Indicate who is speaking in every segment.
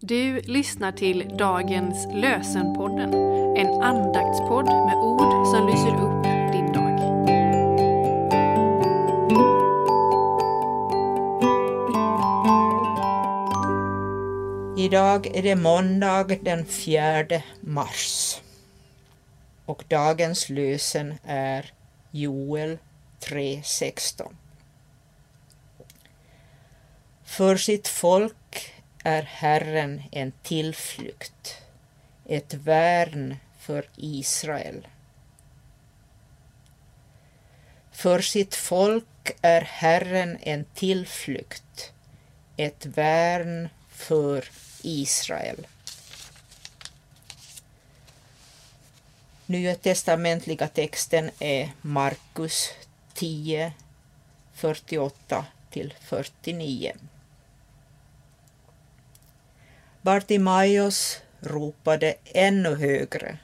Speaker 1: Du lyssnar till dagens lösenpodden, en andaktspodd med ord som lyser upp din dag.
Speaker 2: Idag är det måndag den 4 mars. Och dagens lösen är Joel 3.16. För sitt folk är Herren en tillflykt, ett värn för Israel. För sitt folk är Herren en tillflykt, ett värn för Israel. Nya testamentliga texten är Markus 10, 48 till 49. Bartimaios ropade ännu högre.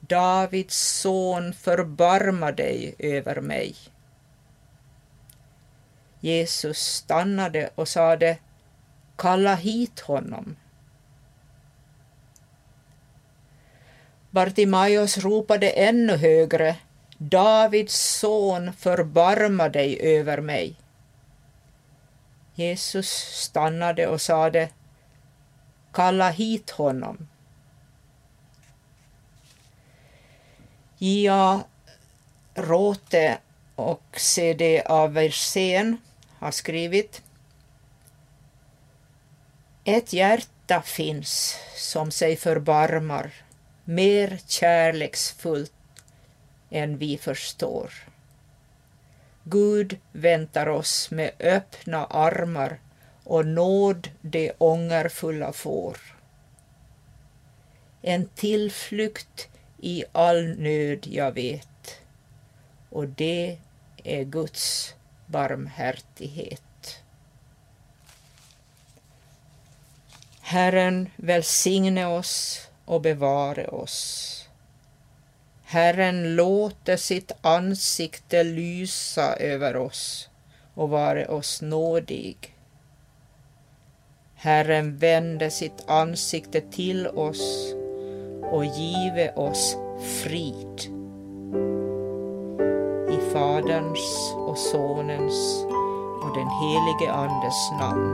Speaker 2: Davids son, förbarma dig över mig. Jesus stannade och sade, kalla hit honom. Bartimaios ropade ännu högre, Davids son, förbarma dig över mig. Jesus stannade och sade, kalla hit honom. J.A. Råte och C.D. Aversén har skrivit Ett hjärta finns som sig förbarmar mer kärleksfullt än vi förstår. Gud väntar oss med öppna armar och nåd de ångerfulla får. En tillflykt i all nöd jag vet och det är Guds barmhärtighet. Herren välsigne oss och bevare oss. Herren låter sitt ansikte lysa över oss och vare oss nådig. Herren vände sitt ansikte till oss och give oss frid. I Faderns och Sonens och den helige Andes namn.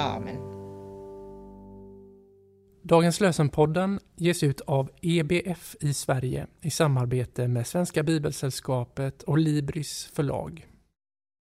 Speaker 2: Amen.
Speaker 3: Dagens lösenpodden ges ut av EBF i Sverige i samarbete med Svenska Bibelsällskapet och Libris förlag.